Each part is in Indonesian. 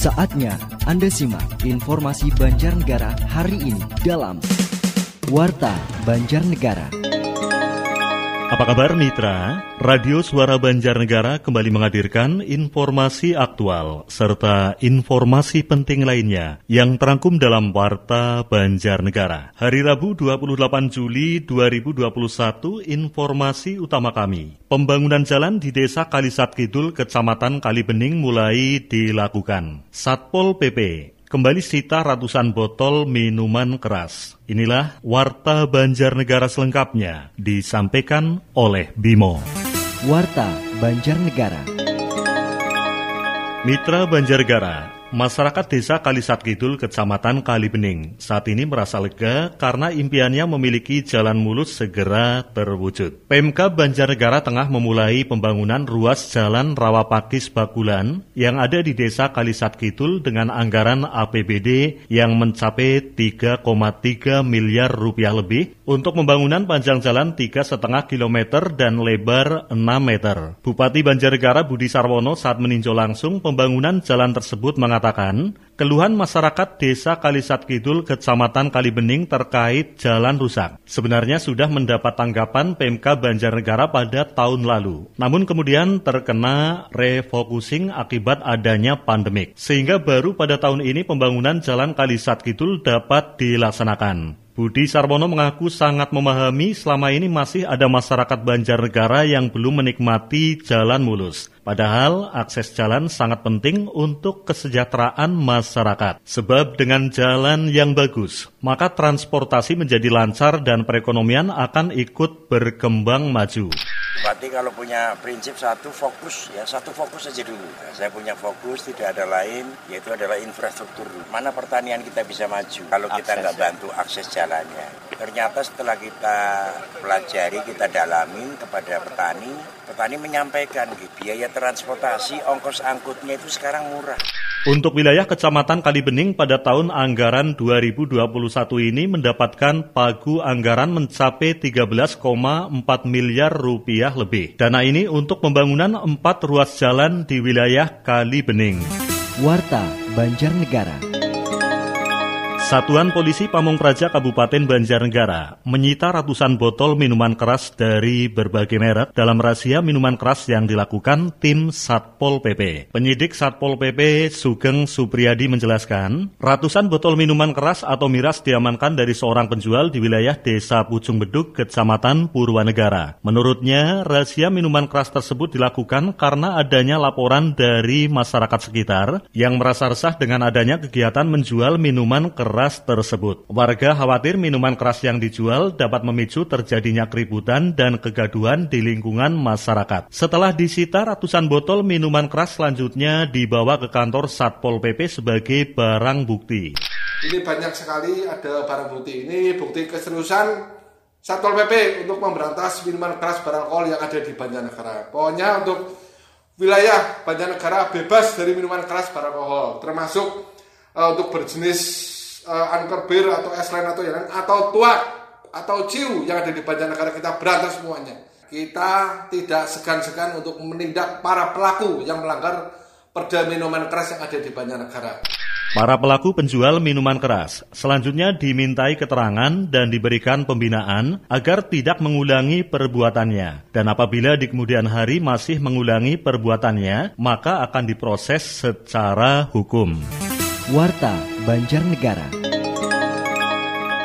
Saatnya Anda simak informasi Banjarnegara hari ini dalam Warta Banjarnegara. Apa kabar mitra? Radio Suara Banjarnegara kembali menghadirkan informasi aktual serta informasi penting lainnya yang terangkum dalam Warta Banjarnegara. Hari Rabu 28 Juli 2021 informasi utama kami. Pembangunan jalan di Desa Kalisat Kidul, Kecamatan Kalibening mulai dilakukan. Satpol PP kembali sita ratusan botol minuman keras. Inilah Warta Banjarnegara selengkapnya disampaikan oleh Bimo. Warta Banjarnegara. Mitra Banjarnegara, Masyarakat Desa Kalisat Kidul, Kecamatan Kalibening, saat ini merasa lega karena impiannya memiliki jalan mulus segera terwujud. PMK Banjarnegara tengah memulai pembangunan ruas jalan Rawapakis Bakulan yang ada di Desa Kalisat Kidul dengan anggaran APBD yang mencapai 3,3 miliar rupiah lebih untuk pembangunan panjang jalan 3,5 km dan lebar 6 meter. Bupati Banjarnegara Budi Sarwono saat meninjau langsung pembangunan jalan tersebut mengatakan mengatakan, keluhan masyarakat Desa Kalisat Kidul, Kecamatan Kalibening terkait jalan rusak. Sebenarnya sudah mendapat tanggapan PMK Banjarnegara pada tahun lalu. Namun kemudian terkena refocusing akibat adanya pandemik. Sehingga baru pada tahun ini pembangunan jalan Kalisat Kidul dapat dilaksanakan. Budi Sarwono mengaku sangat memahami selama ini masih ada masyarakat Banjarnegara yang belum menikmati jalan mulus. Padahal akses jalan sangat penting untuk kesejahteraan masyarakat. Sebab dengan jalan yang bagus, maka transportasi menjadi lancar dan perekonomian akan ikut berkembang maju. Berarti kalau punya prinsip satu fokus ya satu fokus saja dulu. Nah, saya punya fokus tidak ada lain yaitu adalah infrastruktur. Mana pertanian kita bisa maju kalau kita nggak bantu akses jalannya. Ternyata setelah kita pelajari, kita dalami kepada petani, petani menyampaikan biaya transportasi, ongkos angkutnya itu sekarang murah. Untuk wilayah Kecamatan Kalibening pada tahun anggaran 2021 ini mendapatkan pagu anggaran mencapai 13,4 miliar rupiah lebih. Dana ini untuk pembangunan empat ruas jalan di wilayah Kalibening. Warta Banjarnegara. Satuan Polisi Pamung Praja Kabupaten Banjarnegara menyita ratusan botol minuman keras dari berbagai merek dalam razia minuman keras yang dilakukan tim Satpol PP. Penyidik Satpol PP Sugeng Supriyadi menjelaskan, ratusan botol minuman keras atau miras diamankan dari seorang penjual di wilayah Desa Pucung Beduk, Kecamatan Purwanegara. Menurutnya, razia minuman keras tersebut dilakukan karena adanya laporan dari masyarakat sekitar yang merasa resah dengan adanya kegiatan menjual minuman keras keras tersebut. Warga khawatir minuman keras yang dijual dapat memicu terjadinya keributan dan kegaduhan di lingkungan masyarakat. Setelah disita ratusan botol minuman keras selanjutnya dibawa ke kantor Satpol PP sebagai barang bukti. Ini banyak sekali ada barang bukti ini, bukti keseriusan Satpol PP untuk memberantas minuman keras beralkohol yang ada di Banjarnegara. Pokoknya untuk wilayah Banjarnegara bebas dari minuman keras beralkohol, termasuk uh, untuk berjenis uh, anchor bir atau es lain atau yang atau tuak atau ciu yang ada di negara kita berantas semuanya. Kita tidak segan-segan untuk menindak para pelaku yang melanggar perda minuman keras yang ada di negara. Para pelaku penjual minuman keras selanjutnya dimintai keterangan dan diberikan pembinaan agar tidak mengulangi perbuatannya. Dan apabila di kemudian hari masih mengulangi perbuatannya, maka akan diproses secara hukum. Warta Banjarnegara.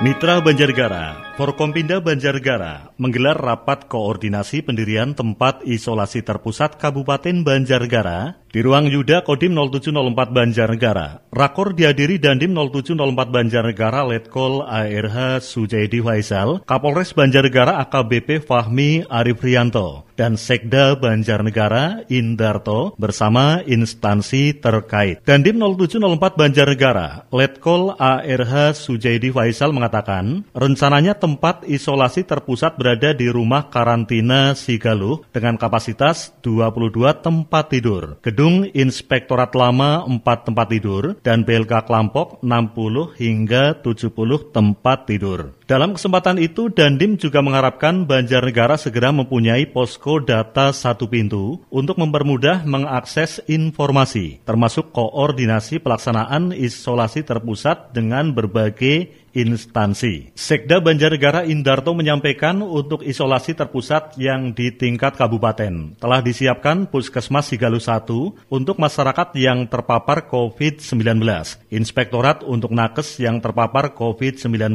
Mitra Banjarnegara, Forkompinda Banjarnegara menggelar rapat koordinasi pendirian tempat isolasi terpusat Kabupaten Banjarnegara di ruang Yuda Kodim 0704 Banjarnegara, rakor dihadiri Dandim 0704 Banjarnegara Letkol ARH Sujaidi Faisal, Kapolres Banjarnegara AKBP Fahmi Arif Rianto, dan Sekda Banjarnegara Indarto bersama instansi terkait. Dandim 0704 Banjarnegara, Letkol ARH Sujaidi Faisal mengatakan, rencananya tempat isolasi terpusat berada di rumah karantina Sigaluh dengan kapasitas 22 tempat tidur. Gedung Inspektorat Lama 4 tempat tidur dan BLK Klampok 60 hingga 70 tempat tidur. Dalam kesempatan itu, Dandim juga mengharapkan Banjarnegara segera mempunyai posko data satu pintu untuk mempermudah mengakses informasi, termasuk koordinasi pelaksanaan isolasi terpusat dengan berbagai instansi. Sekda Banjarnegara Indarto menyampaikan untuk isolasi terpusat yang di tingkat kabupaten telah disiapkan Puskesmas Sigalu 1 untuk masyarakat yang terpapar COVID-19, Inspektorat untuk nakes yang terpapar COVID-19,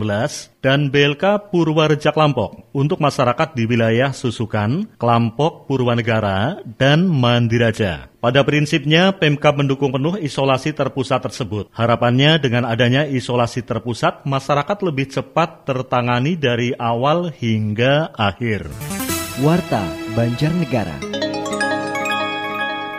dan BLK Purwareja Klampok untuk masyarakat di wilayah Susukan, Klampok, Purwanegara, dan Mandiraja. Pada prinsipnya, Pemkab mendukung penuh isolasi terpusat tersebut. Harapannya dengan adanya isolasi terpusat, masyarakat lebih cepat tertangani dari awal hingga akhir. Warta Banjarnegara.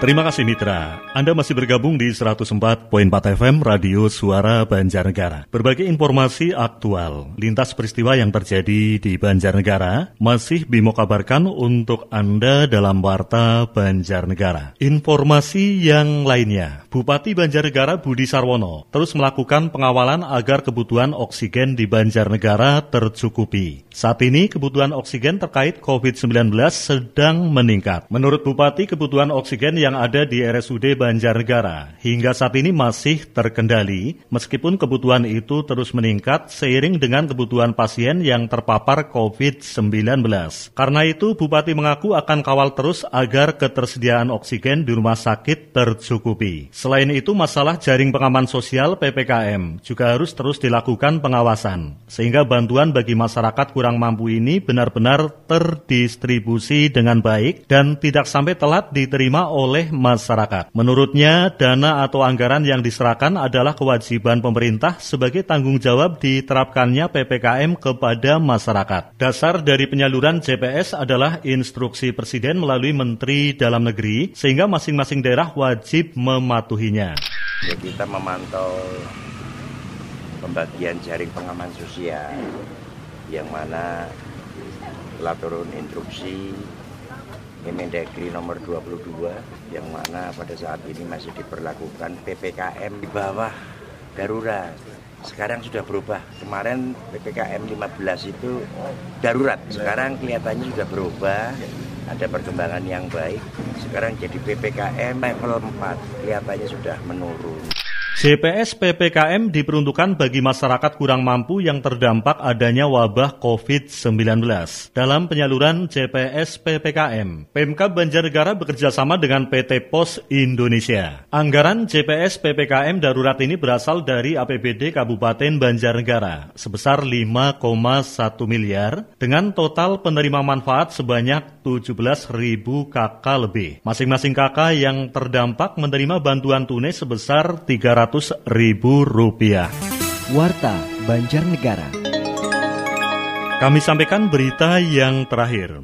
Terima kasih Mitra. Anda masih bergabung di 104.4 FM Radio Suara Banjarnegara. Berbagai informasi aktual, lintas peristiwa yang terjadi di Banjarnegara masih Bimo kabarkan untuk Anda dalam Warta Banjarnegara. Informasi yang lainnya, Bupati Banjarnegara Budi Sarwono terus melakukan pengawalan agar kebutuhan oksigen di Banjarnegara tercukupi. Saat ini kebutuhan oksigen terkait COVID-19 sedang meningkat. Menurut Bupati, kebutuhan oksigen yang ada di RSUD Banjarnegara hingga saat ini masih terkendali meskipun kebutuhan itu terus meningkat seiring dengan kebutuhan pasien yang terpapar COVID-19. Karena itu Bupati mengaku akan kawal terus agar ketersediaan oksigen di rumah sakit tercukupi. Selain itu masalah jaring pengaman sosial PPKM juga harus terus dilakukan pengawasan sehingga bantuan bagi masyarakat kurang mampu ini benar-benar terdistribusi dengan baik dan tidak sampai telat diterima oleh masyarakat. Menurutnya, dana atau anggaran yang diserahkan adalah kewajiban pemerintah sebagai tanggung jawab diterapkannya PPKM kepada masyarakat. Dasar dari penyaluran JPS adalah instruksi Presiden melalui Menteri Dalam Negeri, sehingga masing-masing daerah wajib mematuhinya. Ya, kita memantau pembagian jaring pengaman sosial yang mana telah turun instruksi Kemendagri nomor 22 yang mana pada saat ini masih diperlakukan PPKM di bawah darurat. Sekarang sudah berubah. Kemarin PPKM 15 itu darurat. Sekarang kelihatannya sudah berubah. Ada perkembangan yang baik. Sekarang jadi PPKM level 4. Kelihatannya sudah menurun. JPS PPKM diperuntukkan bagi masyarakat kurang mampu yang terdampak adanya wabah COVID-19. Dalam penyaluran JPS PPKM, Pemkab Banjarnegara bekerja sama dengan PT Pos Indonesia. Anggaran JPS PPKM darurat ini berasal dari APBD Kabupaten Banjarnegara sebesar 5,1 miliar dengan total penerima manfaat sebanyak 17.000 KK lebih. Masing-masing KK yang terdampak menerima bantuan tunai sebesar 300 ribu rupiah. Warta Banjarnegara. Kami sampaikan berita yang terakhir.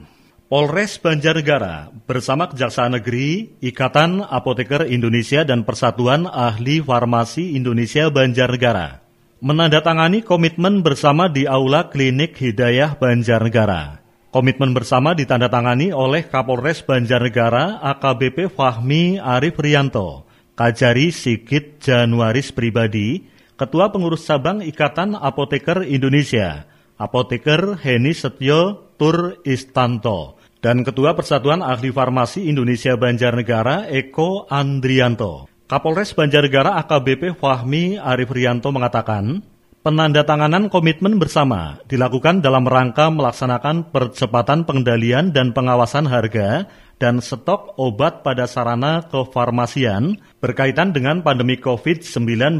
Polres Banjarnegara bersama Kejaksaan Negeri, Ikatan Apoteker Indonesia dan Persatuan Ahli Farmasi Indonesia Banjarnegara menandatangani komitmen bersama di Aula Klinik Hidayah Banjarnegara. Komitmen bersama ditandatangani oleh Kapolres Banjarnegara AKBP Fahmi Arif Rianto Kajari Sigit Januaris Pribadi, Ketua Pengurus Cabang Ikatan Apoteker Indonesia, Apoteker Heni Setio Tur Istanto, dan Ketua Persatuan Ahli Farmasi Indonesia Banjarnegara Eko Andrianto. Kapolres Banjarnegara AKBP Fahmi Arif Rianto mengatakan, Penandatanganan komitmen bersama dilakukan dalam rangka melaksanakan percepatan pengendalian dan pengawasan harga dan stok obat pada sarana kefarmasian berkaitan dengan pandemi COVID-19.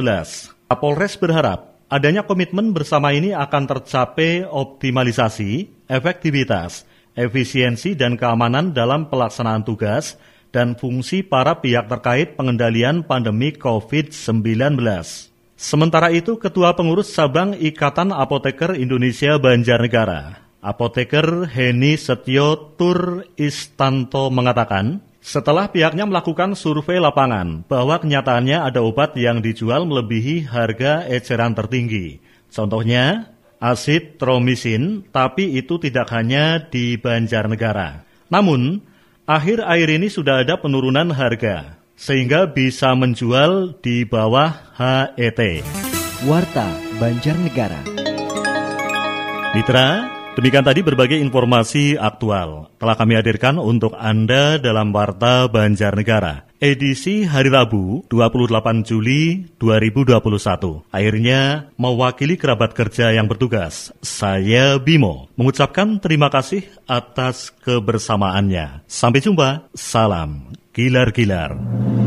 Kapolres berharap adanya komitmen bersama ini akan tercapai optimalisasi, efektivitas, efisiensi, dan keamanan dalam pelaksanaan tugas dan fungsi para pihak terkait pengendalian pandemi COVID-19. Sementara itu, Ketua Pengurus Sabang Ikatan Apoteker Indonesia Banjarnegara, Apoteker Heni Setio Tur Istanto mengatakan, setelah pihaknya melakukan survei lapangan bahwa kenyataannya ada obat yang dijual melebihi harga eceran tertinggi. Contohnya, asitromisin, tapi itu tidak hanya di Banjarnegara. Namun, akhir-akhir ini sudah ada penurunan harga, sehingga bisa menjual di bawah HET. Warta Banjarnegara. Mitra, demikian tadi berbagai informasi aktual telah kami hadirkan untuk Anda dalam Warta Banjarnegara. Edisi hari Rabu 28 Juli 2021. Akhirnya mewakili kerabat kerja yang bertugas, saya Bimo mengucapkan terima kasih atas kebersamaannya. Sampai jumpa. Salam Killer Killer.